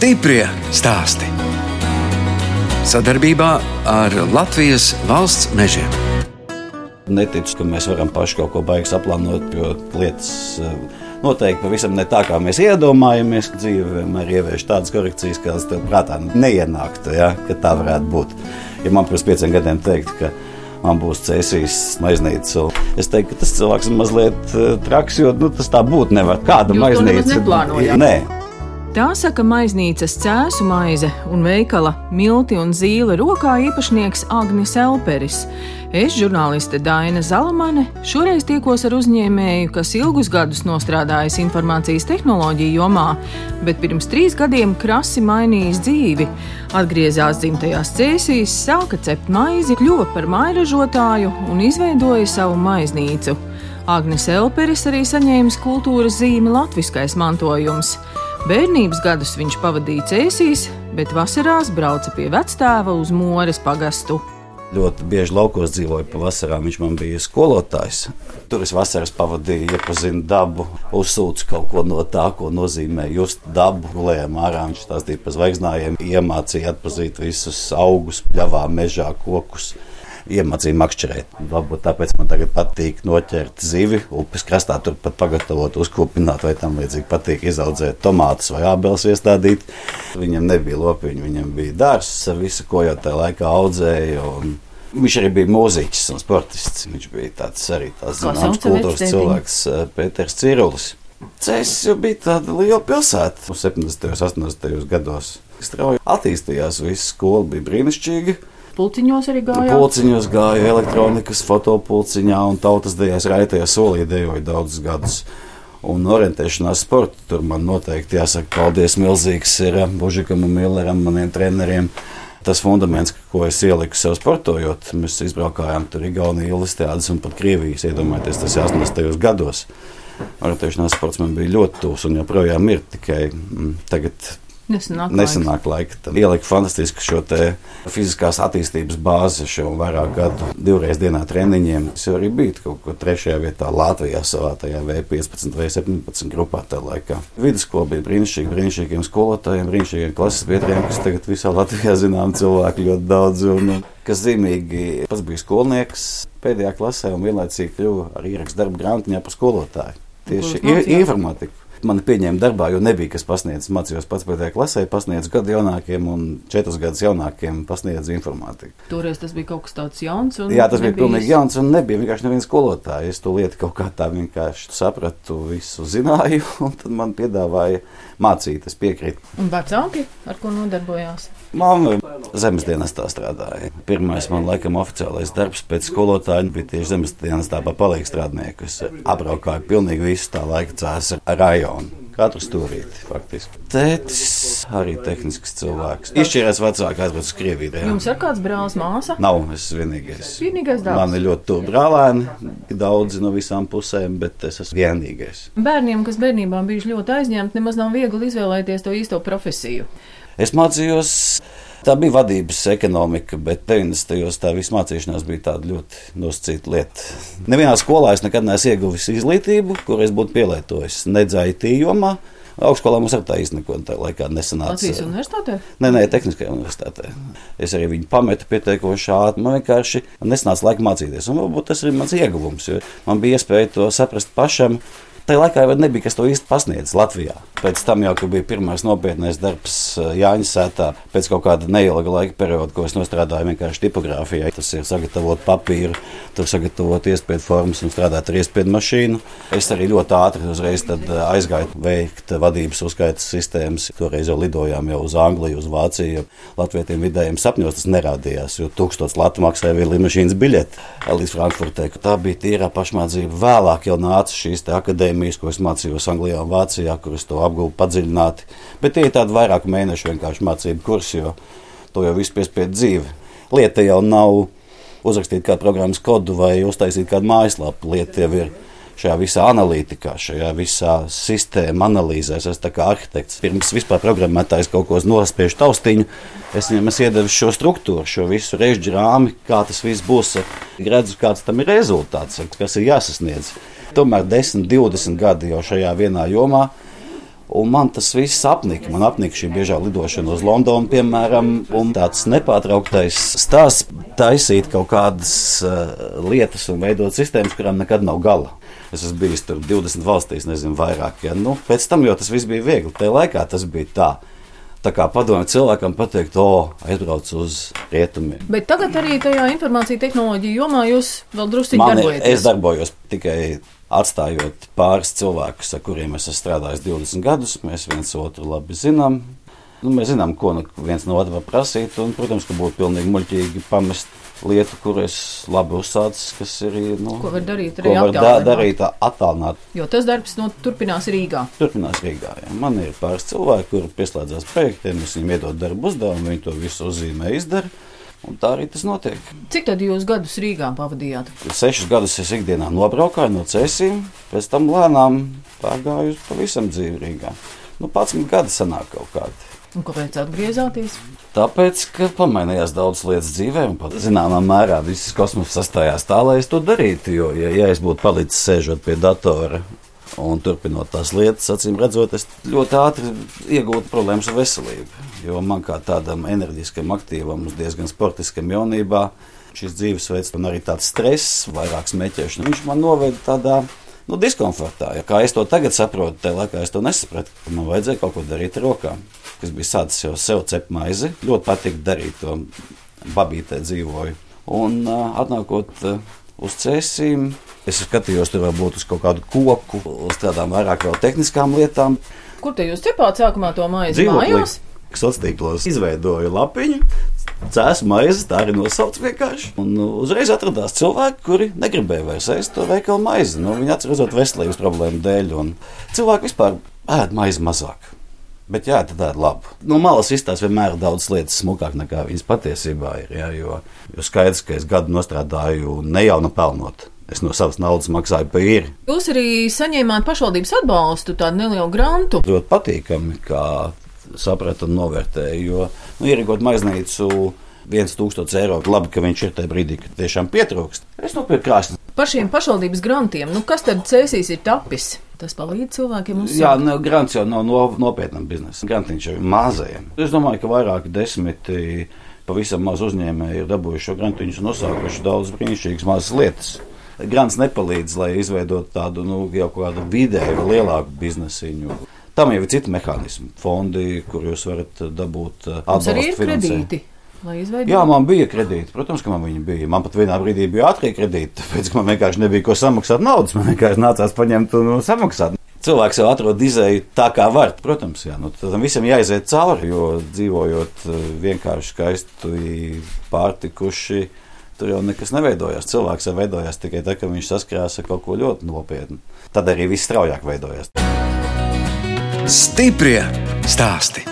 Stiprie stāsti. Sadarbībā ar Latvijas valsts mežiem. Neticu, ka mēs varam paši kaut ko baigi saplānot, jo lietas eh, noteikti pavisam ne tā, kā mēs iedomājamies. Dzīve vienmēr ievieš tādas korekcijas, kādas tev prātā neienāktu, ja, ka tā varētu būt. Ja man pirms pieciem gadiem teikt, ka man būs cēsīs maiznīca. Es teiktu, ka tas cilvēks ir mazliet uh, traks, jo nu, tas tā būt nevar. Kāda maiznīca? Nē. Tā saka maiznīcas cēsu maize un veikala Milti un Zīle rokā īpašnieks Agnis Elperis. Es, žurnāliste Daina Zalamane, šoreiz tiekos ar uzņēmēju, kas ilgus gadus nostrādājis informācijas tehnoloģiju jomā, bet pirms trīs gadiem krasi mainījis dzīvi. Atgriezās dzimtajās cēsīs, sāka cept maizi, kļuva par mairažotāju un izveidoja savu maiznīcu. Agnes Elperis arī saņēmis kultūras zīmi Latviskais mantojums. Bērnības gadus viņš pavadīja cēsīs, bet vasarās brauca pie vectēva uz Mores pagastu. Ļoti bieži laukos dzīvoju pavasarā. Viņš man bija skolotājs. Tur es vasaras pavadīju, iepazinu dabu, uzsūcu kaut ko no tā, ko nozīmē just dabu. Gulējām ārā, viņš stāstīja par zvaigznājiem, iemācīja atpazīt visus augus, pļavā, mežā, kokus. Iemācīja makšķerēt. Varbūt tāpēc man tagad patīk noķert zivi, upes krastā, turpat pagatavot, uzkopināt, vai tam līdzīgi patīk izaudzēt tomātus vai ābeles iestādīt. Viņam nebija lopiņa, viņam bija dārsts visu, ko jau tajā laikā audzēja. un Viņš arī bija mūziķis un sportists. Viņš bija tāds arī tāds zināms kultūras cilvēks, eh, Pēters Cirulis. Cēsis bija tāda liela pilsēta. 70. un 80. gados strauji attīstījās. Visa skola bija brīnišķīga. Pulciņos arī gājām. Pulciņos gāja elektronikas, fotopulciņā un tautas dejās raitajā solī dejoja daudzus gadus. Un orientēšanās sporta tur man noteikti jāsaka paldies milzīgs ir eh, Bužikam un Milleram, maniem treneriem. Tas fundaments, ko es ieliku sev sportojot, mēs izbraukājām tur Igauniju, Ilustēdas un pat Krievijas. Iedomājieties, tas ir 80. gados. Orientēšanās sports man bija ļoti tuvs un joprojām ir tikai mm, tagad Nesenāk, nesenāk laika. Tad ieliku fantastisku šo fiziskās attīstības bāzi šo vairāk gadu, divreiz dienā treniņiem. Es jau arī biju kaut kur trešajā vietā Latvijā savā tajā V15 vai 17 grupā. Vidusskola bija brīnišķīga, brīnišķīgiem skolotājiem, brīnišķīgiem klases biedriem, kas tagad visā Latvijā zinām cilvēku ļoti daudz. Un, kas zīmīgi, pats bija skolnieks pēdējā klasē un vienlaicīgi kļuva ar ierakstu darbu grāmatiņā par skolotāju. Tieši Ko jūs mācījāt? i- informatiku. Mani pieņēma darbā, jo nebija kas pasniedz. Mācījos pats pēdējā klasē, pasniedzu gadu jaunākiem un četrus gadus jaunākiem pasniedzu informātiku. Toreiz tas bija kaut kas tāds jauns. un Jā, tas bija nebija pilnīgi jauns un nebija vienkārši neviens skolotājs. Es to lietu kaut kā tā vienkārši sapratu, visu zināju, un tad man piedāvāja mācīt, es piekrītu. Un vecāki, ar ko nodarbojās? Mamma zemes dienestā strādāja. Pirmais man laikam oficiālais darbs pēc skolotāja bija tieši zemes dienestā par palīgu strādnieku. Es apbraukāju pilnīgi visu tā laika cēsu rajonu. Katru stūrīti, faktiski. Tētis arī tehnisks cilvēks. Izšķirās vecāki aizbrauc uz Krieviju. jā. Jums ir kāds brālis, māsa? Nav es vienīgais. Vienīgais dēls. Man ir ļoti tuvu brālēni, daudzi no visām pusēm, bet es esmu vienīgais. Bērniem, kas bērnībā bijuši ļoti aizņemti, nemaz nav viegli izvēlēties to īsto profesiju. Es mācījos, tā bija vadības ekonomika, bet 90. gados tā visa mācīšanās bija tāda ļoti nosacīta lieta. Nevienā skolā es nekad neesmu ieguvis izglītību, kur es būtu pielietojis nedzēju tījumā. Augstskolā mums ar tā īstenībā tajā laikā nesanāca. Latvijas universitātē? Nē, nē, Tehniskajā universitātē. Es arī viņu pametu pietiekoši ātri. Man vienkārši nesanāca laika mācīties. Un varbūt tas ir mans ieguvums, jo man bija iespēja to saprast pašam. Tajā laikā jau nebija kas to īsti pasniedzis Latvijā. Pēc tam jau bija pirmais nopietnais darbs eh, Jāņa sētā, pēc kaut kāda neilga laika perioda, ko es strādāju vienkārši tipogrāfijā. Tas ir sagatavot papīru, tur sagatavot iespēju formas un strādāt ar iespēju mašīnu. Es arī ļoti ātri uzreiz eh, aizgāju veikt vadības uzskaitas sistēmas. Toreiz jau lidojām jau uz Angliju, uz Vāciju. Latvietiem vidējiem sapņos tas nerādījās, jo tūkstots latu maksāja viena lidmašīnas biļete līdz Frankfurtē. Tā bija tīrā pašmācība. Vēlāk jau nāca šīs te akadēmijas, ko es mācījos Anglijā un Vācijā, kur es to apgūvu padziļināti. Bet tie ir tādi vairāku mēnešu vienkārši mācību kursi, jo to jau viss piespiedu dzīve. Lieta jau nav uzrakstīt kādu programmas kodu vai uztaisīt kādu mājaslapu. Lieta jau ir šajā visā analītikā, šajā visā sistēma analīzē. Es esmu arhitekts. Pirms vispār programmētājs kaut ko nospiež taustiņu, es viņam esmu iedevis šo struktūru, šo visu režģi rāmi, kā tas viss būs. Redzu, kāds tam ir rezultāts, kas ir jāsasniedz. Tomēr 10, 20 gadi jau šajā vienā jomā. Un man tas viss apnika. Man apnika šī biežā lidošana uz Londonu, piemēram, un tāds nepārtrauktais stāsts taisīt kaut kādas uh, lietas un veidot sistēmas, kurām nekad nav gala. Es esmu bijis tur 20 valstīs, nezinu, vairāk. Ja? Nu, pēc tam jau tas viss bija viegli. Tajā laikā tas bija tā. Tā kā padomju cilvēkam pateikt, o, aizbrauc uz rietumiem. Bet tagad arī tajā informācija tehnoloģija jomā jūs vēl drusku darbojaties. Es darbojos tikai atstājot pāris cilvēkus, ar kuriem es esmu strādājis 20 gadus. Mēs viens otru labi zinām. Nu, mēs zinām, ko nu viens no otra prasīt. Un, protams, ka būtu pilnīgi muļķīgi pamest lietu, kur es labi uzsācis, kas ir. Nu, ko var darīt arī var da darīt attālināt. Jo tas darbs nu, turpinās Rīgā. Turpinās Rīgā. Jā. Man ir pāris cilvēki, kuri pieslēdzās projektiem, es viņiem iedod darbu uzdevumu, viņi to visu uzzīmē, izdara. Un tā arī tas notiek. Cik tad jūs gadus Rīgā pavadījāt? Sešus gadus es ikdienā nobraucu no cēsīm, pēc tam lēnām pārgāju uz pavisam dzīvi Rīgā. Nu, 11 gadi sanāk kaut kādi. Un kāpēc atgriezāties? Tāpēc, ka pamainījās daudz lietas dzīvē, un pat zināmā mērā viss kosmos sastājās tā, lai es to darītu. Jo, ja, ja es būtu palicis sēžot pie datora un turpinot tās lietas, acīm redzot, es ļoti ātri iegūtu problēmas ar veselību. Jo man kā tādam enerģiskam, aktīvam, diezgan sportiskam jaunībā, šis dzīvesveids un arī tāds stress, vairāk smēķēšana, viņš man noveda tādā nu, diskomfortā. Ja kā es to tagad saprotu, tajā laikā es to nesapratu. Man vajadzēja kaut ko darīt ar rokām kas bija sācis jau sev cept maizi. Ļoti patīk darīt to babītē dzīvoju. Un atnākot uz cēsīm, es skatījos tur varbūt uz kaut kādu koku, uz tādām vairāk vēl tehniskām lietām. Kur te jūs cepāt sākumā to maizi? Mājās? Sociālos tīklos izveidoju lapiņu, Cēlus maizi, tā arī nosauc vienkārši. Un uzreiz atradās cilvēki, kuri negribēja vairs ēst to veikalu maizi. Nu, viņi atcerās veselības problēmu dēļ, cilvēki vispār ēd maizi mazāk. Bet jā, tā ir labi. No malas izstāsta vienmēr daudz lietas smukāk nekā viņas patiesībā ir. Jā, jo, jo skaidrs, ka es gadu strādāju ne jau no pelnot. Es no savas naudas maksāju par īri. Jūs arī saņēmāt pašvaldības atbalstu, tādu nelielu grantu. Ļoti patīkami, kā sapratu un novērtēju. Jo nu, ierīkot maiznīcu 1000 eiro, labi, ka viņš ir tajā brīdī, kad tiešām pietrūkst. Es nopirku krāsni. Par šiem pašvaldības grantiem, nu kas tad cēsīs ir tapis? Tas palīdz cilvēkiem uzsākt. Jā, nu, grants jau nav no, nopietnam biznesam. Grantiņš ir mazajiem. Es domāju, ka vairāki desmiti pavisam maz uzņēmēji ir dabūjuši šo grantiņu un uzsākuši daudz brīnišķīgas mazas lietas. Grants nepalīdz, lai izveidotu tādu nu, jau kādu vidēju, lielāku biznesiņu. Tam jau ir citi mehānismi, fondi, kur jūs varat dabūt atbalstu finansējumu. Jā, man bija kredīti. Protams, ka man viņi bija. Man pat vienā brīdī bija ātrie kredīti, tāpēc ka man vienkārši nebija ko samaksāt naudas. Man vienkārši nācās paņemt un samaksāt. Cilvēks jau atrod izēju tā, kā var. Protams, jā, nu, tam visam jāiziet cauri, jo dzīvojot eh, vienkārši skaisti, pārtikuši. Tur jau nekas neveidojās. Cilvēks jau veidojās tikai tad, kad viņš saskarās ar kaut ko ļoti nopietnu. Tad arī viss straujāk veidojās. Stiprie stāstī!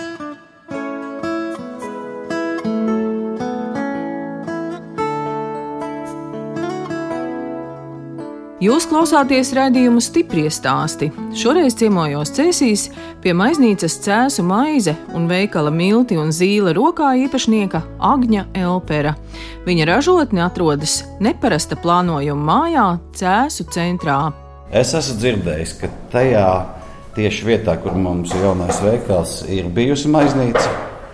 Jūs klausāties raidījumu stipri stāstī. Šoreiz ciemojos Cēsīs pie maiznīcas cēsu maize un veikala milti un zīle rokā īpašnieka Agņa Elpera. Viņa ražotne atrodas neparasta plānojuma mājā Cēsu centrā. Es esmu dzirdējis, ka tajā tieši vietā, kur mums ir jaunais veikals, ir bijusi maiznīca.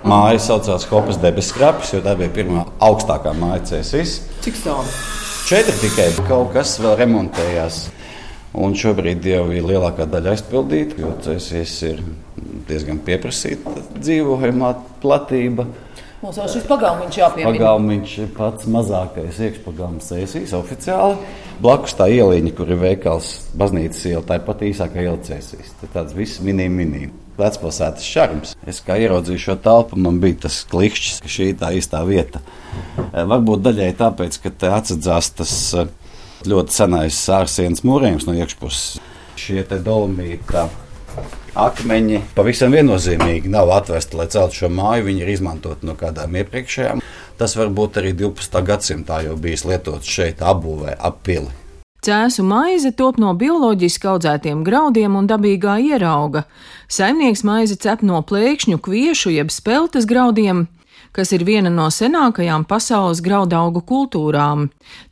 Māja saucās Hopas debesu skrapis, jo tā bija pirmā augstākā māja Cēsīs. Cik stāv? Četri tikai kaut kas vēl remontējās. Un šobrīd jau ir lielākā daļa aizpildīta, jo tas ir diezgan pieprasīta dzīvojamā platība. Mums jau šis pagalmiņš jāpiemina. Pagalmiņš ir pats mazākais iekšpagalms Cēsīs oficiāli. Blakus tā ieliņa, kur ir veikals baznīcas iela, tā ir pat īsākā iela Cēsīs. Tas tāds viss mini mini vecpilsētas šarms. Es kā ieraudzīju šo telpu, man bija tas klikšķis, ka šī ir tā īstā vieta. Eh, varbūt daļai tāpēc, ka te atsadzās tas eh, ļoti senais ārsienas mūrējums no iekšpuses. Šie te dolomīti akmeņi pavisam viennozīmīgi nav atvesti, lai celtu šo māju. Viņi ir izmantoti no kādām iepriekšējām. Tas varbūt arī 12. gadsimtā jau bijis lietots šeit, apbūvē, ap pili. Cēsu maize top no bioloģiski audzētiem graudiem un dabīgā ierauga. Saimnieks maizi cep no plēkšņu, kviešu jeb speltes graudiem, kas ir viena no senākajām pasaules graudaugu kultūrām.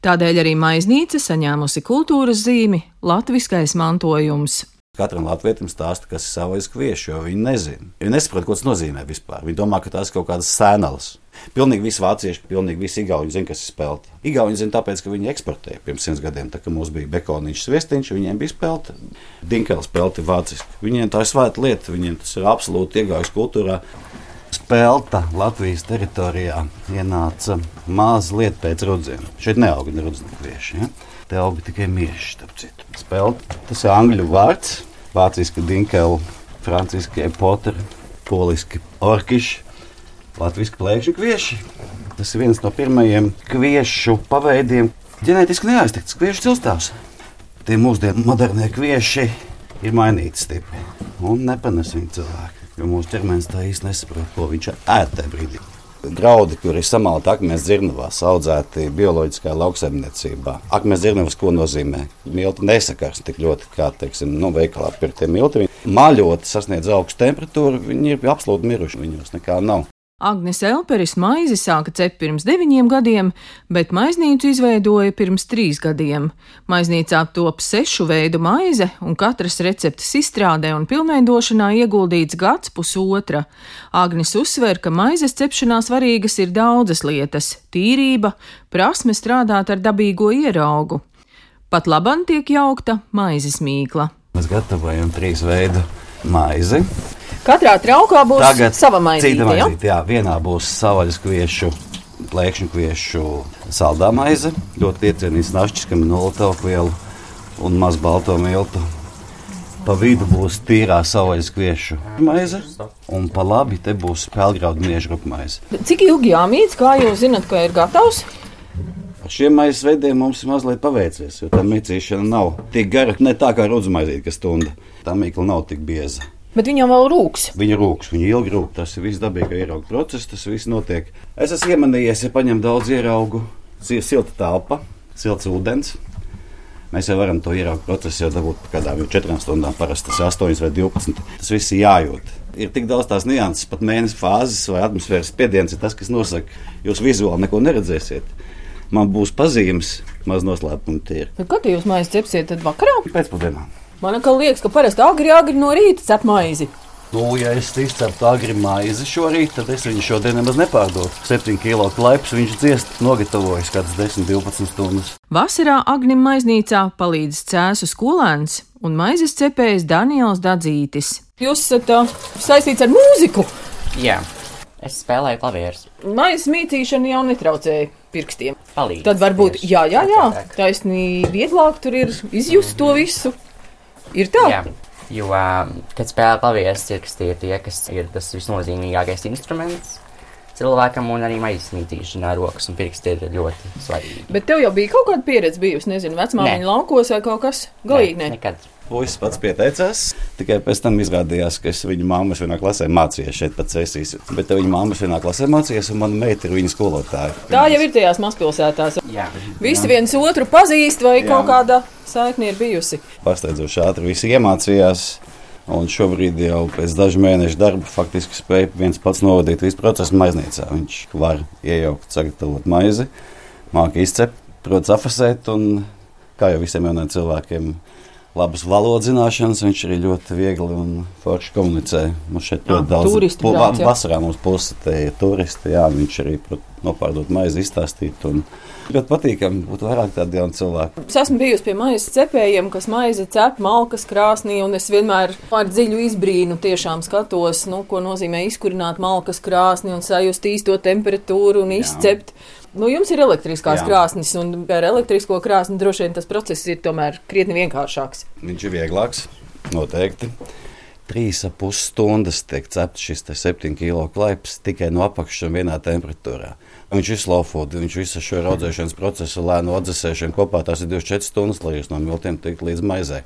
Tādēļ arī maiznīca saņēmusi kultūras zīmi Latviskais mantojums. Katram latvietim stāsta, kas ir savais kvieši, jo viņi nezina. Viņi nesaprot, ko tas nozīmē vispār. Viņi domā, ka tās ir kaut kādas sēnelas. Pilnīgi visi vācieši, pilnīgi visi igauni zina, kas ir spēlta. Igauni zina tāpēc, ka viņi eksportēja pirms simts gadiem. Tā kā mums bija bekoniņš, sviestiņš, viņiem bija spēlta. Dinkela spēlta ir vāciski. Viņiem tā ir svēta lieta, viņiem tas ir absolūti iegājis kultūrā. Spēlta Latvijas teritorijā ienāca mazliet pēc rudziena. Šeit neauga ne rudzena kvieši. Ja? Te auga tikai mieši, starp citu. Spēlta, tas ir angļu vārds, vāciski dinkeli, franciski poteri, poliski orkiši, latviski plēkšņu kvieši. Tas ir viens no pirmajiem kviešu paveidiem. Ģenētiski neaiztikts kviešu cilstāvs. Tie mūsdienu modernie kvieši ir mainīti stipri un nepanes viņu cilvēku. Jo mūsu ķermenis tā īsti nesaprot, ko viņš ēd tajā brīdī. Graudi, kur ir samalti akmens dzirnavās, audzēti bioloģiskā lauksaimniecībā. Akmens dzirnavas ko nozīmē? Milti nesakars tik ļoti, kā, teiksim, nu, veikalā pirktie milti. Maļoti sasniedz augstu temperatūru, viņi ir absolūti miruši, viņos nekā nav. Agnes Elperis maizi sāka cept pirms deviņiem gadiem, bet maiznīcu izveidoja pirms trīs gadiem. Maiznīcā top sešu veidu maize, un katras receptes izstrādē un pilnveidošanā ieguldīts gads pusotra. Agnes uzsver, ka maizes cepšanā svarīgas ir daudzas lietas - tīrība, prasme strādāt ar dabīgo ieraugu. Pat labam tiek jaukta maizes mīkla. Mēs gatavojam trīs veidu maizi. Katrā traukā būs Tagad sava maizīte. Maizīte, jā. jā, vienā būs savaļas kviešu, plēkšņu kviešu saldā maize, ļoti iecienīts našķis, kam ir nulle taukvielu un maz balto miltu. Pa vidu būs tīrā savvaļas kviešu maize, un pa labi te būs pelgraudu miežu rupmaize. Cik ilgi jāmīts, kā jūs zinat, ka ir gatavs? Ar šiem maizes veidiem mums ir mazliet paveicies, jo tā mītīšana nav tik gara, ne tā kā rudzmaizīt, kas stunda. Tā mīkla nav tik bieza. Bet viņam vēl rūks. Viņa rūks, viņa ilgi rūk. Tas ir viss dabīgais ieraugu process, tas viss notiek. Es esmu iemanījies, ja paņem daudz ieraugu, silta telpa, silts ūdens. Mēs jau varam to ieraugu procesu jau dabūt par kādām četrām stundām, parasti tas ir 8 vai 12. Tas viss ir jājūt. Ir tik daudz tās nianses, pat mēnesis fāzes vai atmosfēras spiediens ir tas, kas nosaka, jūs vizuāli neko neredzēsiet. Man būs pazīmes, maz noslēpumi tie ir. Kad jūs maizi cepsiet, tad vakarā? Pēcpusdienā. Man liekas, ka parasti agri, agri no rīta cep maizi. Nu, ja es izceptu agri maizi šorīt, tad es viņu šodien nemaz nepārdotu. 7 kilo klaips viņš dziest, nogatavojas kādas 10, 12 stundas. Vasarā Agnim maiznīcā palīdz cēsu skolēns un maizes cepējs Daniels Dadzītis. Jūs esat uh, saistīts ar mūziku? Jā. Es spēlēju klavierus. Maizes mītīšana jau netraucēja pirkstiem. Palīdz. Tad varbūt, jā, jā, jā, taisnīgi vieglāk tur ir izjust to visu. Ir tā? Jā. Jo, kad spēlē klavieres, cirksti ir tie, kas ir tas visnozīmīgākais instruments cilvēkam, un arī maisa mītīšanā rokas un pirksti ir ļoti svarīgi. Bet tev jau bija kaut kāda pieredze bijusi, nezinu, vecmāmiņa laukos vai kaut kas galīgi ne? Nekad. Puisis pats pieteicās. Tikai pēc tam izrādījās, ka es viņu māmas vienā klasē mācījos šeit pēc sesijas. Bet viņa māmas vienā klasē mācījās, un mana meita ir viņa skolotāja. Tā jau ir tajās mazpilsētās. Jā. Visi viens otru pazīst, vai Jā. kaut kāda saikne ir bijusi. Pārsteidzoši ātri visi iemācījās. Un šobrīd jau pēc dažu mēnešu darba faktiski spēja viens pats novadīt visu procesu maiznīcā. Viņš var iejaukt, sagatavot maizi, māki izcept, protams, afasēt un, kā jau visiem jauniem cilvēkiem, labas valodas zināšanas, viņš arī ļoti viegli un forši komunicē. Mums šeit ļoti daudz turistu jā. vasarā mums ir turisti, jā, viņš arī nopārdot maizi izstāstīt. Un ļoti patīkami būt vairāk jaunu cilvēku. Es esmu bijusi pie maizes cepējiem, kas maizi cep malkas krāsnī, un es vienmēr ar dziļu izbrīnu tiešām skatos, nu, ko nozīmē izkurināt malkas krāsni un sajust īsto temperatūru un izcept. Jā. Nu, jums ir elektriskās Jā. krāsnes, un ar elektrisko krāsni droši vien tas process ir tomēr krietni vienkāršāks. Viņš ir vieglāks, noteikti. Trīs ap pus stundas tiek cepts šis 7 kg klaips tikai no apakšas un vienā temperatūrā. Viņš ir slowfood, viņš visu šo audzēšanas procesu lēnu atdzesēšanu kopā tās ir 24 stundas, lai jūs no miltiem tiktu līdz maizei.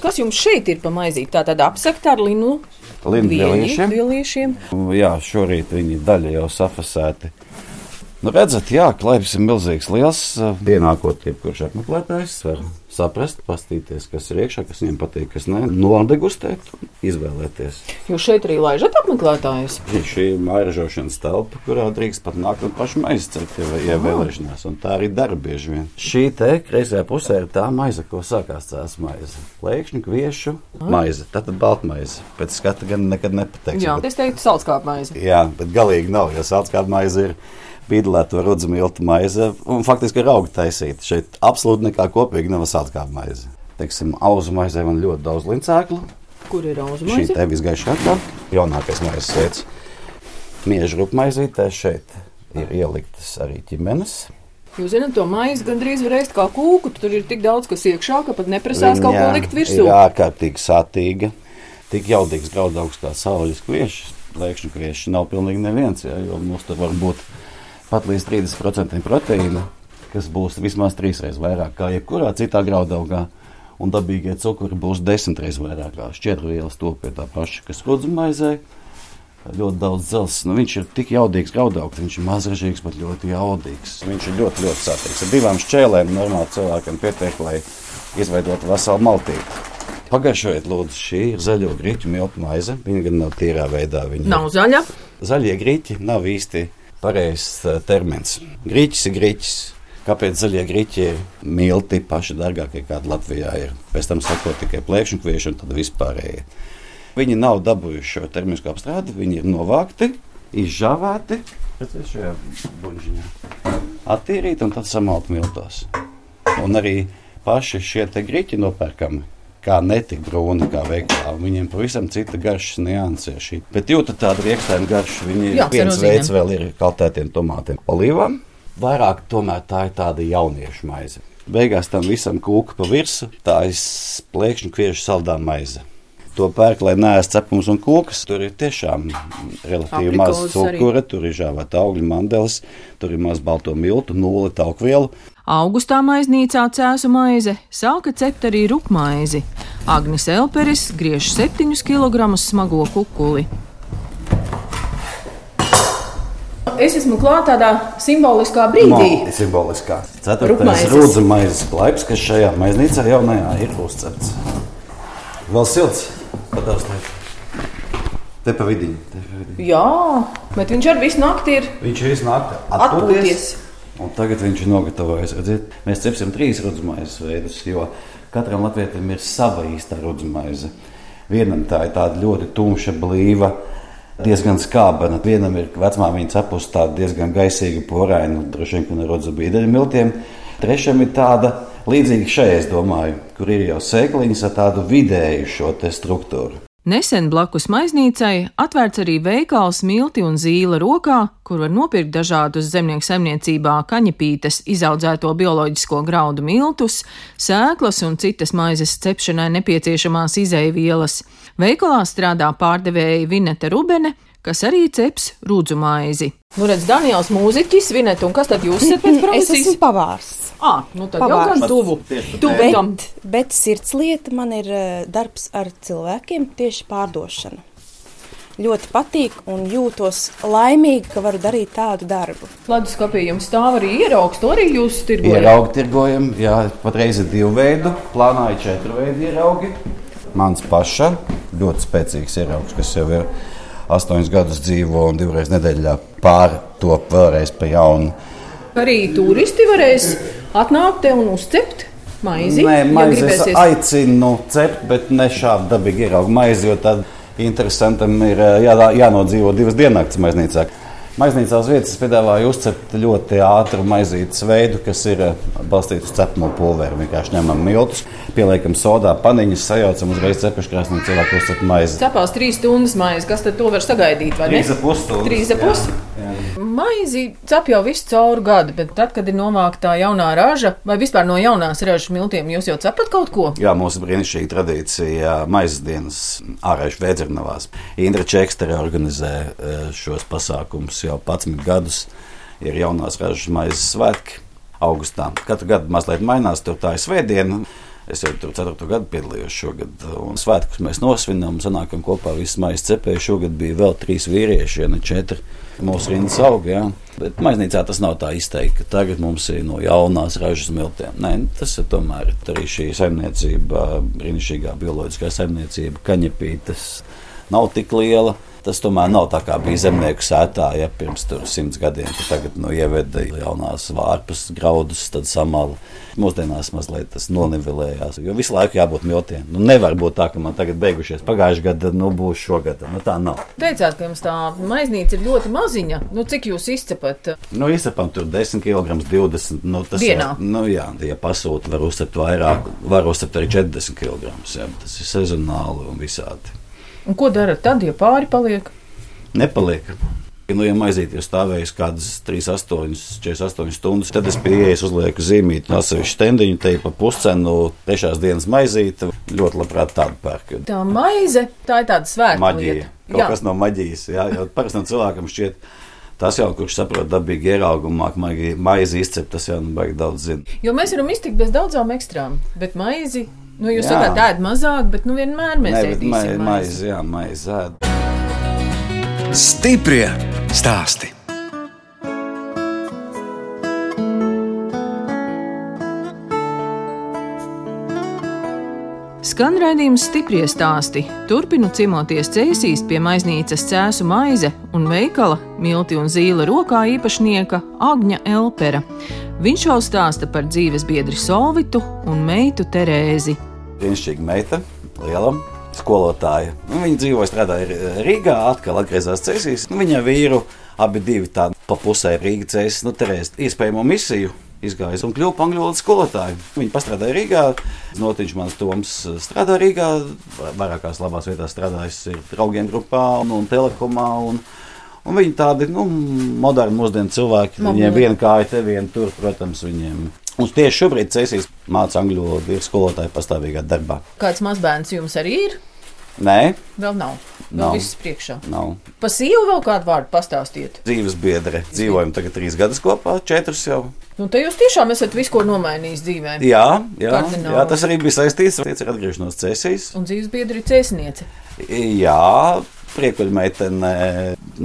Kas jums šeit ir pa maizīt? Tā tad apsekta ar linu lieliešiem. Jā, šorīt viņi daļa jau safasēti. Nu, redzat, jā, klaips ir milzīgs, liels. Ienākot, jebkurš apmeklētājs var saprast, paskatīties, kas ir iekšā, kas viņiem patīk, kas nē, nodegustēt, izvēlēties. Jūs šeit arī laižat apmeklētājus? Šī ir mairažošanas telpa, kurā drīkst pat nākt un pašu maizi celt, ja, ja vēlēšanās, un tā arī dara bieži vien. Šī te kreisajā pusē ir tā maize, ko sākās tās maize. Lēkšņu, kviešu maize, tātad baltmaize. Pēc skata gan nekad nepateiks. Jā, bet, es teiktu salskāp maize. jā, bet galīgi nav, jo salskāta maize ir pīdēta rudzu miltu maize un faktiski ir auga taisīta. Šeit absolūti nekā kopīga nav salskāta maize. Teiksim, auzu maizē man ļoti daudz lincēklu. Kur ir auzu Šī maize? te visgaišākā, jaunākais maizes veids. Mieža rupmaizītē šeit ir ieliktas arī ķimenes. Jūs zināt, to maizi gandrīz var ēst kā kūku. Tur ir tik daudz, kas iekšā, ka pat neprasās kaut ko Viņa likt virsū. Ir ārkārtīgi sātīga, tik jaudīgs graudaugs kā saules kviešs. Lēkšņu kvieši nav pilnīgi neviens, jā, jo mums tur var būt pat līdz 30% proteīna, kas būs vismaz trīsreiz vairāk kā jebkurā citā graudaugā. Un dabīgie cukuri būs desmit reizes vairāk kā šķiedrvielas to pie tā paša, kas rudzu maizē. Ļoti daudz dzelzs. Nu, viņš ir tik jaudīgs graudaugs, viņš ir mazražīgs, bet ļoti jaudīgs. Viņš ir ļoti, ļoti sātīgs. Ar divām šķēlēm normāli cilvēkam pietiek, lai izveidotu veselu maltīti. Pagaršojiet, lūdzu, šī ir zaļo grīķu miltu maize. Viņa gan nav tīrā veidā. Viņa Nav zaļa. Zaļie grīķi nav īsti pareizs uh, termins. Grīķis ir grīķis. Kāpēc zaļie grīķi ir milti paši dārgākie, kādi Latvijā ir? Pēc tam sakot tikai plēkšņu kvieši un tad vispārējie. Viņi nav dabūjuši šo termisko apstrādi, viņi ir novākti, izžāvēti, šajā buļģiņā, attīrīti un tad samalti miltos. Un arī paši šie grīķi nopērkami kā netik brūni, kā veikalā. un Viņiem pavisam cita garšas nianses ir šī. Bet jūtat tādu riekstēnu garšu. Viņi Jā, ir viens cerozīniem. veids vēl ir kaltētiem tomātiem, olīvām. Vairāk tomēr tā ir tāda jauniešu maize. Beigās tam visam kūka pa virsmu, tā ir plēkšņu kviešu saldā maize. To pērk, lai neēst cepums un kūkas. Tur ir tiešām relatīvi maz Aprikozes arī. cukura, tur ir žāvēta augļu mandelis, tur ir maz balto miltu, nulle taukvielu. Augustā maiznīcā cēsu maize sāka cept arī rupmaizi. Agnis Elperis griež 7 kg smago kukuli. Es esmu klāta tādā simboliskā Malti simboliskā. Ceturtais rūdzu maizes klaips, kas šajā maiznīcā jaunajā ir uzcepts. Vēl silts, liek. Te pa vidiņu. Jā, bet viņš ar visu nakti ir Viņš ir iznākts atpūties. Un tagad viņš ir nogatavojis. Redziet, mēs cepsim trīs rudzumaizes veidus, jo katram latvietim ir sava īsta rudzumaize. Vienam tā ir tāda ļoti tumša, blīva, diezgan skābena. Vienam ir vecmāmiņa cepus tāda diezgan gaisīga, poraina, droši vien, ka ne rudzu bīdeļu miltiem. Trešam ir tāda līdzīga šai, es domāju, kur ir jau sēkliņas ar tādu vidēju šo struktūru. Nesen blakus maiznīcai atvērts arī veikals Milti un Zīle rokā, kur var nopirkt dažādus zemnieku saimniecībā kaņepītes, izaudzēto bioloģisko graudu miltus, sēklas un citas maizes cepšanai nepieciešamās izeivielas. Veikalā strādā pārdevēja Vineta Rubene, kas arī ceps rudzu maizi. Nu, redz, Daniels mūziķis, Vineta, un kas tad jūs esat pēc Es profesijas? esmu pavārs. Ah, nu tad jau Pavārs. gan tuvu. Tam. Bet, bet sirds lieta man ir eh, darbs ar cilvēkiem, tieši pārdošana. Ļoti patīk un jūtos laimīgi, ka varu darīt tādu darbu. Leduskapī jums stāv arī ieraugs, to arī jūs tirgojat. Ieraugi tirgojam, jā, patreiz ir divi veidi. Plānā ir četri veidi ieraugi. Mans paša ļoti spēcīgs ieraugs, kas jau ir astoņus gadus dzīvo un divreiz nedēļā pārtop vēlreiz pa jaunu. Arī turisti varēs atnākt te un uzcept maizi. Nē, maizi ja es gribēsies. aicinu cept, bet ne šādu dabīgu ieraugu maizi, jo tad interesantam ir eh, jā, jānodzīvo divas diennakts maiznīcā. Maiznīcā uz vietas es piedāvāju uzcept ļoti ātru maizītes veidu, kas ir eh, balstīts uz cepamo pulveri. Vienkārši ņemam miltus, pieliekam sodā, paniņas, sajaucam uzreiz cepuškrāsnī un cilvēku uzcep maizi. Cepās trīs stundas maizi, kas tad to var sagaidīt? Trīs ap pus stundas, Trīs ap jā, pus. jā. Maizi cep jau visu cauru gadu, bet tad, kad ir novākta jaunā raža, vai vispār no jaunās ražas miltiem, jūs jau cepat kaut ko? Jā, mūsu brīnišķīga tradīcija maizes dienas ārējuši Vēdzirnavās. Indra Čekstere organizē eh, šos pasākumus jau 11 gadus. Ir jaunās ražas maizes svētki augustā. Katru gadu mazliet mainās, tur tā ir svētdiena. Es jau tur 4. gadu piedalījos šogad, un svētkus mēs nosvinām, sanākam kopā visas maijas cepēji. Šogad bija vēl trīs vīrieši, ja ne četri. Mūsu rindas aug, jā. Bet maiznīcā tas nav tā izteikti, ka tagad mums ir no jaunās ražas miltiem. Nē, tas ir tomēr arī šī saimniecība, brīnišķīgā bioloģiskā saimniecība, kaņepītes nav tik liela. Tas tomēr nav tā kā bija zemnieku sētā, ja pirms simts gadiem, tagad nu, ieveda jaunās vārpas, graudus, tad samala. Mūsdienās mazliet tas nonivelējās, jo visu laiku jābūt miltiem. Nu, nevar būt tā, ka man tagad beigušies pagājušajā gadā, nu būs šogad. Nu, tā nav. Teicāt, ka jums tā maiznīca ir ļoti maziņa. Nu, cik jūs izcepat? Nu, izcepam tur 10 kg, 20 nu, tas Dienā? Jā, nu, jā, ja pasūta, var uzcept vairāk, var uzcept arī 40 kg. Jā, tas ir sezonāli un visādi. Un ko darat tad, ja pāri paliek? Nepaliek. Nu, ja stāvējusi kaut kādas 3, 8, 48 stundas, tad es pieeju, uzlieku zīmīti, atsevišķu stendiņu, te pa puscenu, trešās dienas maizīte. Ļoti labprāt tādu pērku. Tā maize, tā ir tāda svēta Maģija. lieta. Kaut Jā. kas no maģijas. Jā, jau parastam cilvēkam šķiet. Tas jau, kurš saprot dabīgi ieraugumā, maizi izcept, tas jau nu baigi daudz zina. Jo mēs varam iztikt bez daudzām ekstrām, bet maizi, nu jūs sakāt, ēd mazāk, bet nu vienmēr mēs ēdīsim mai- maizi. jā, maizi ēd. Stiprie stāsti. Skan raidījums stiprie stāsti. Turpinu ciemoties cēsīs pie maiznīcas cēsu maize un veikala milti un zīle rokā īpašnieka Agņa Elpera. Viņš jau stāsta par dzīves biedri Solvitu un meitu Terēzi. Brīnišķīga meita, liela skolotāja. Nu, viņa dzīvoja, strādāja Rīgā, atkal atgriezās Cēsīs. Nu, viņa vīru abi divi tādi pa pusē Rīgas Cēsīs, nu, Terēzi iespējamo misiju. Izgājis un kļuva par angļu valodas skolotāju. Viņa pastrādāja Rīgā. Notiņš mans Toms strādā Rīgā. Vairākās labās vietās strādājis draugiem grupā un, un telekomā. Un, Un viņi tādi nu, moderni, mūsdienu cilvēki. Mobili. Viņiem viena kāja te, viena tur, protams, viņiem. Un tieši šobrīd Cēsīs māca angļu valodu, ir skolotāja pastāvīgā darbā. Kāds mazbērns jums arī ir? Nē, Vēl nav. Vēl Nav. viss priekšā. nav. Pa sīvu vēl kādu vārdu pastāstiet. Dzīves biedre. Dzīvojam tagad trīs gadus kopā, četrus jau. Nu, te jūs tiešām esat visu ko nomainījis dzīvē. Jā, jā, Kardināli. jā tas arī bija saistīts ar atgriešanos Cēsīs. Un dzīves biedri cēsniece. Jā, priekuļmeitene,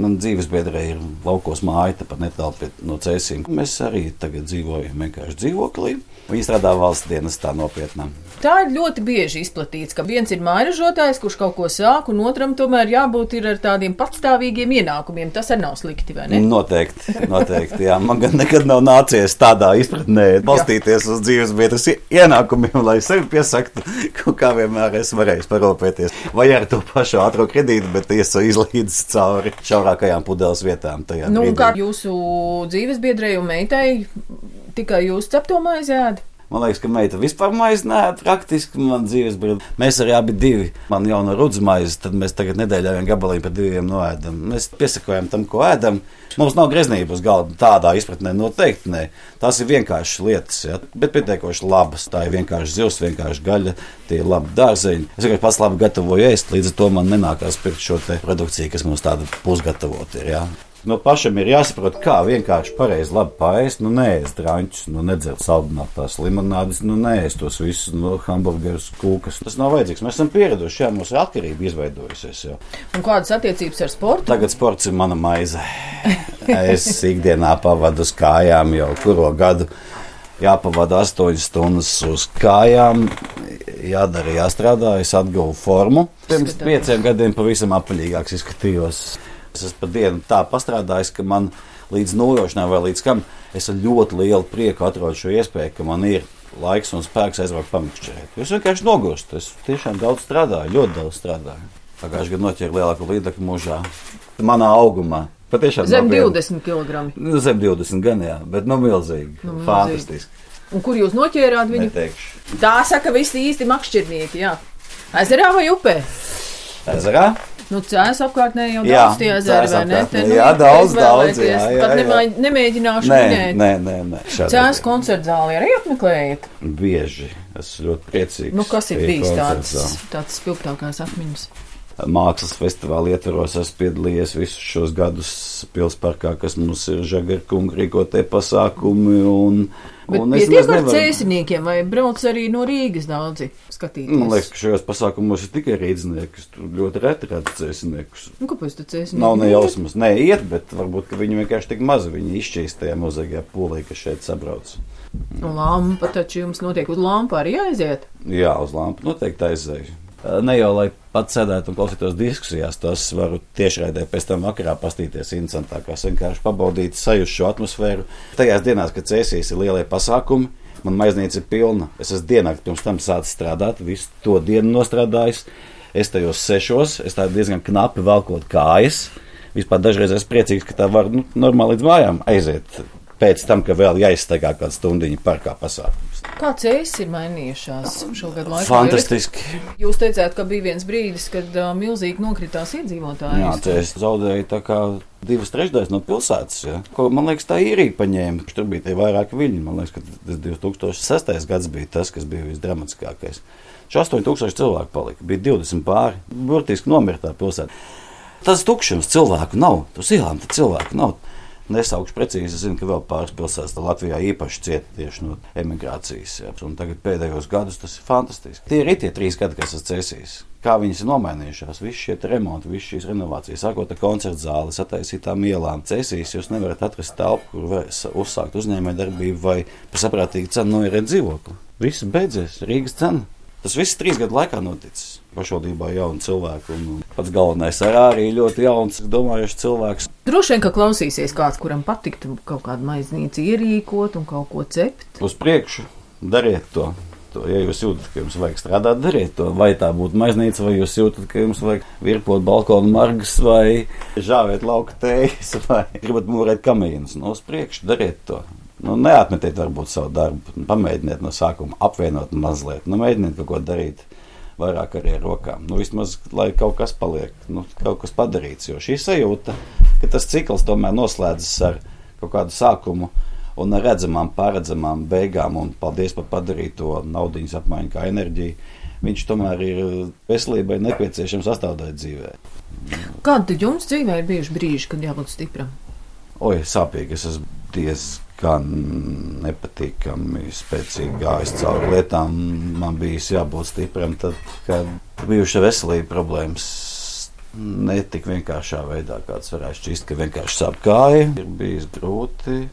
man dzīves biedrē ir laukos māja, tepat netālu no cēsīm. Mēs arī tagad dzīvojam vienkārši dzīvoklī. Viņi strādā valsts dienas tā nopietnām. Tā ir ļoti bieži izplatīts, ka viens ir mājražotājs, kurš kaut ko sāk, un otram tomēr jābūt ir ar tādiem patstāvīgiem ienākumiem. Tas arī nav slikti, vai ne? Noteikti, noteikti. Jā. Man gan nekad nav nācies tādā izpratnē balstīties uz dzīves biedras ienākumiem, lai sevi piesaktu, kaut kā vienmēr esmu varējis parūpēties. Vai ar to pašu ātrā kredītu, bet iesu izlīdz cauri šaurākajām pudeles vietām. Nu, brīdī. kā jūsu dzīves biedrei un meitai tikai jūs cepto maizi ēdat? Man liekas, ka meita vispār maizi nē, praktiski man dzīves brīdī. Mēs arī abi divi, man jau no rudzu maizes, tad mēs tagad nedēļā vien gabaliņu par diviem noēdam. Mēs piesakojam tam, ko ēdam. Mums nav greznība uz galda tādā izpratnē noteikti. Nē. Tās ir vienkāršas lietas, ja? bet pietiekoši labas. Tā ir vienkārši zivs, vienkārši gaļa, tie ir labi dārzeņi. Es vienkārši pats labi gatavoju ēst, līdz ar to man nenākās pirkt šo produkciju, kas mums tāda pusgatavota ir. Ja? No pašam ir jāsaprot, kā vienkārši pareizi labi pāriest. Nu, nē, es drāņķus, nu, nedzert saldinātās limonādes, nu, nē, es tos visus no hamburgerus, kūkas. Tas nav vajadzīgs. Mēs esam pieraduši, jā, mums ir atkarība izveidojusies. Jau. Un kādas attiecības ar sportu? Tagad sports ir mana maize. Es ikdienā pavadu uz kājām jau kuru gadu. Jāpavada 8 stundas uz kājām, jādara, jāstrādā. Es atguvu formu. Pirms pieciem gadiem pavisam apaļīgāks izskatījos. Es esmu pa dienu tā pastrādājis, ka man līdz nojošanai vai līdz kam es ar ļoti lielu prieku atrodu šo iespēju, ka man ir laiks un spēks aizvākt pamatšķirēt. Es vienkārši nogurstu. Es tiešām daudz strādāju, ļoti daudz strādāju. Pagājušajā gadā noķēru lielāku līdzekļu mūžā. Manā augumā. Patiešām Zem viegli. 20 kg. Nu, Zem 20 gan, jā, bet nu milzīgi. Nu, milzīgi. Fantastiski. Un kur jūs noķērāt viņu? Neteikšu. Tā saka visi īsti makšķernieki, jā. Ezerā vai upē? Ezerā? Nu, cēs apkārtnē jau Jā, daudz tie ezeri, vai ne? Te, nu, jā, daudz, daudz, jā, jā, Pat nemā- nemēģināšu Nē, minēt. nē, nē. nē. Cēs ziņā. koncertu zāli arī apmeklējat. Bieži. Esmu ļoti priecīgs. Nu, kas ir bijis tāds, tāds spilgtākās atmiņas? Mākslas festivāla ietvaros esmu piedalījies visus šos gadus pilsparkā, kas mums ir žagarkunga rīkotie pasākumi. Un, Bet un pietiek ar cēsiniekiem, vai brauc arī no Rīgas daudzi skatīties? Man liekas, ka šajos pasākumos ir tikai rīznieki. Tur ļoti reti redz cēsiniekus. Nu, kāpēc tu cēsinieki? Nav ne jausmas, nē, iet, bet varbūt ka viņi vienkārši tik mazi. Viņi izšķīst tajā mozaīkajā pūlī, kas šeit sabrauc. Nu, lampa taču jums notiek uz lampu arī aiziet. Jā, uz lampu noteikti aizēju. Ne jau lai pats sēdētu un klausītos diskusijās, tas varu tiešraidē pēc tam vakarā pastīties interesantākās, vienkārši pabaudīt sajust šo atmosfēru. Tajās dienās, kad cēsīs ir lielie pasākumi, man maiznīca ir pilna. Es esmu dienā pirms tam sācis strādāt, visu to dienu nostrādājis. Es tajos sešos, es tā diezgan knapi velkot kājas. Vispār dažreiz esmu priecīgs, ka tā var nu, normāli līdz mājām aiziet. Pēc tam, ka vēl jāizstaigā kāda stundiņa parkā pasākums. Kā cēsis ir mainījušās šo gadu laikā? Fantastiski! Jūs teicāt, ka bija viens brīdis, kad uh, milzīgi nokritās iedzīvotāji. Jā, tas zaudēja tā kā divas trešdaļas no pilsētas. Ja. Ko, man liekas, tā īrija paņēma. Tur bija tie vairāki viļņi. Man liekas, ka tas 2006. gads bija tas, kas bija visdramatiskākais. Šis 8000 cilvēku palika, bija 20 pāri. Burtiski nomirta tā pilsēta. Tas tukšums cilvēku nav. Tur ielām cilvēku nav. Nesaukšu precīzi, es zinu, ka vēl pāris pilsētas Latvijā īpaši cieta tieši no emigrācijas. Ja. Un tagad pēdējos gados tas ir fantastiski. Tie ir tie trīs gadi, kas esmu cēsījis. Kā viņas ir nomainījušās, visi šie remonti, visas šīs renovācijas, sākot ar koncertu zāli, sataisītām ielām. Cēsīs jūs nevarat atrast telpu, kur var uzsākt uzņēmējdarbību vai par saprātīgu cenu noierēt dzīvokli. Viss beidzies, Rīgas cena. Tas viss trīs gadu laikā noticis. Pašvaldībā jauni cilvēki, un pats galvenais ar arī ļoti jauns, domājušs cilvēks. Droši vien, ka klausīsies kāds, kuram patiktu kaut kādu maiznīcu ierīkot un kaut ko cept. Uz priekšu dariet to. to. Ja jūs jūtat, ka jums vajag strādāt, dariet to. Vai tā būtu maiznīca, vai jūs jūtat, ka jums vajag virpot balkonu margas, vai žāvēt lauka tējas, vai gribat mūrēt kamīnus. No uz priekšu dariet to. Nu, neatmetiet varbūt savu darbu, pamēģiniet no sākuma apvienot mazliet, nu, mēģiniet kaut ko darīt. Vairāk arī ar rokām. Nu, vismaz, lai kaut kas paliek, nu, kaut kas padarīts. Jo šī sajūta, ka tas cikls tomēr noslēdzas ar kaut kādu sākumu un ar redzamām, paredzamām beigām, un paldies par padarīto naudas apmaiņu, kā enerģiju. Viņš tomēr ir veselībai nepieciešams sastāvdaļa dzīvē. Kādi tad jums dzīvē ir bijuši brīži, kad jābūt stipram? Oi, sāpīgi. Es esmu diezgan nepatīkami, spēcīgi gājis cauri lietām. Man bija jābūt stipram, tad, kad bijuši veselība problēmas. Ne tik vienkāršā veidā, kāds varētu šķist, ka vienkārši sāp kāja. Ir bijis grūti,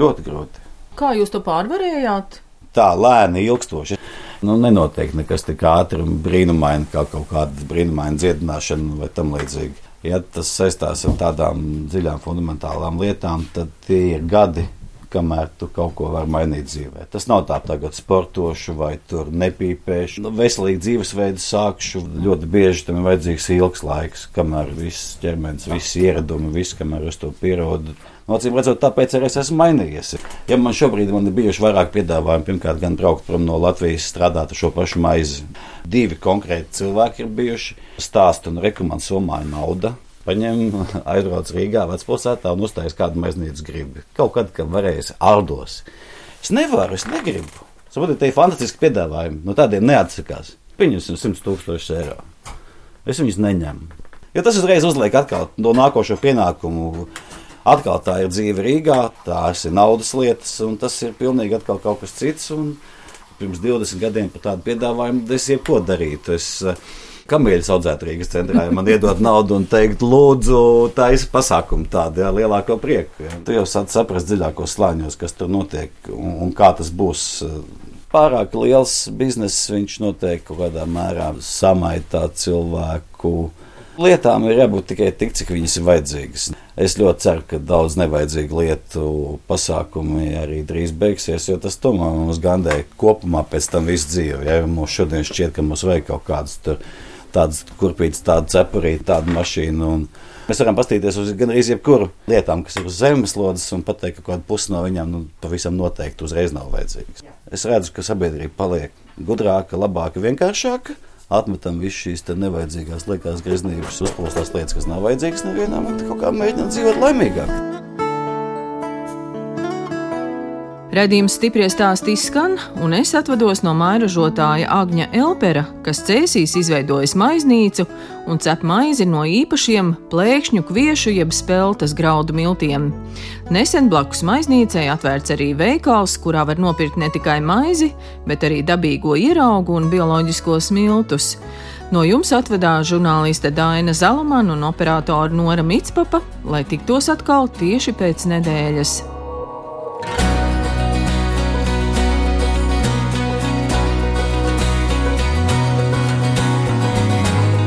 ļoti grūti. Kā jūs to pārvarējāt? tā lēni, ilgstoši. Nu, nenotiek nekas tik ātri un brīnumaini, kā kaut kāda brīnumaina dziedināšana vai tam līdzīgi. Ja tas saistās ar tādām dziļām, fundamentālām lietām, tad tie ir gadi, kamēr tu kaut ko vari mainīt dzīvē. Tas nav tā, tagad sportošu vai tur nepīpēšu. Nu, veselīgu dzīvesveidu sākšu. Ļoti bieži tam ir vajadzīgs ilgs laiks, kamēr viss ķermenis, visi ieradumi, viss, kamēr es to pierodu. Nocīm redzot, tāpēc arī es esmu mainījies. Ja man šobrīd man ir bijuši vairāk piedāvājumi, pirmkārt, gan braukt prom no Latvijas, strādāt ar šo pašu maizi. Divi konkrēti cilvēki ir bijuši. Stāst un rekomendācija Somāņa nauda. Paņem, aizbrauc Rīgā, vecpilsētā un uztais kādu maiznīcu gribi. Kaut kad, kad varēs ārdos. Es nevaru, es negribu. Saprotiet, tie ir fantastiski piedāvājumi. No tādiem neatsakās. Pieņemsim 100 tūkstošus eiro. Es viņus neņemu. Jo tas uzreiz uzliek atkal no nākošo pienākumu. Atkal tā ir dzīve Rīgā, tās ir naudas lietas, un tas ir pilnīgi kaut kas cits. Pirms 20 gadiem par tādu piedāvājumu es jebko darītu. Es, eh, Kamieļus audzētu Rīgas centrā, ja man iedod naudu un teikt, lūdzu, taisa pasākumu tādu, jā, lielāko prieku. Jā. Tu jau sāc saprast dziļākos slāņos, kas tur notiek un, un kā tas būs. Pārāk liels bizness, viņš noteikti kaut kādā mērā samaitā cilvēku. Lietām ir jābūt tikai tik, cik viņas ir vajadzīgas. Es ļoti ceru, ka daudz nevajadzīgu lietu pasākumi arī drīz beigsies, jo tas tomēr mums gandēja kopumā pēc tam visu dzīvi. Ja mums šodien šķiet, ka mums vajag kaut kādas tur, tādas kurpītas, tādu cepurīti, tādu mašīnu. Un mēs varam paskatīties uz gan arī jebkuru lietām, kas ir uz zemeslodes, un pateikt, ka kaut kāda puse no viņām nu, pavisam noteikti uzreiz nav vajadzīgas. Es redzu, ka sabiedrība paliek gudrāka, labāka, vienkāršāka atmetam visu šīs nevajadzīgās liekās greznības, uzpūstās lietas, kas nav vajadzīgas nevienam, un kaut kā mēģinām dzīvot laimīgāk. Redījums stipri stāstī skan, un es atvados no mairažotāja Agņa Elpera, kas cēsīs izveidojis maiznīcu un cep maizi no īpašiem plēkšņu kviešu jeb speltas graudu miltiem. Nesen blakus maiznīcai atvērts arī veikals, kurā var nopirkt ne tikai maizi, bet arī dabīgo ieraugu un bioloģiskos miltus. No jums atvedās žurnāliste Dāna Zalamana un operātore Nora Mitspapa, lai tiktos atkal tieši pēc nedēļas.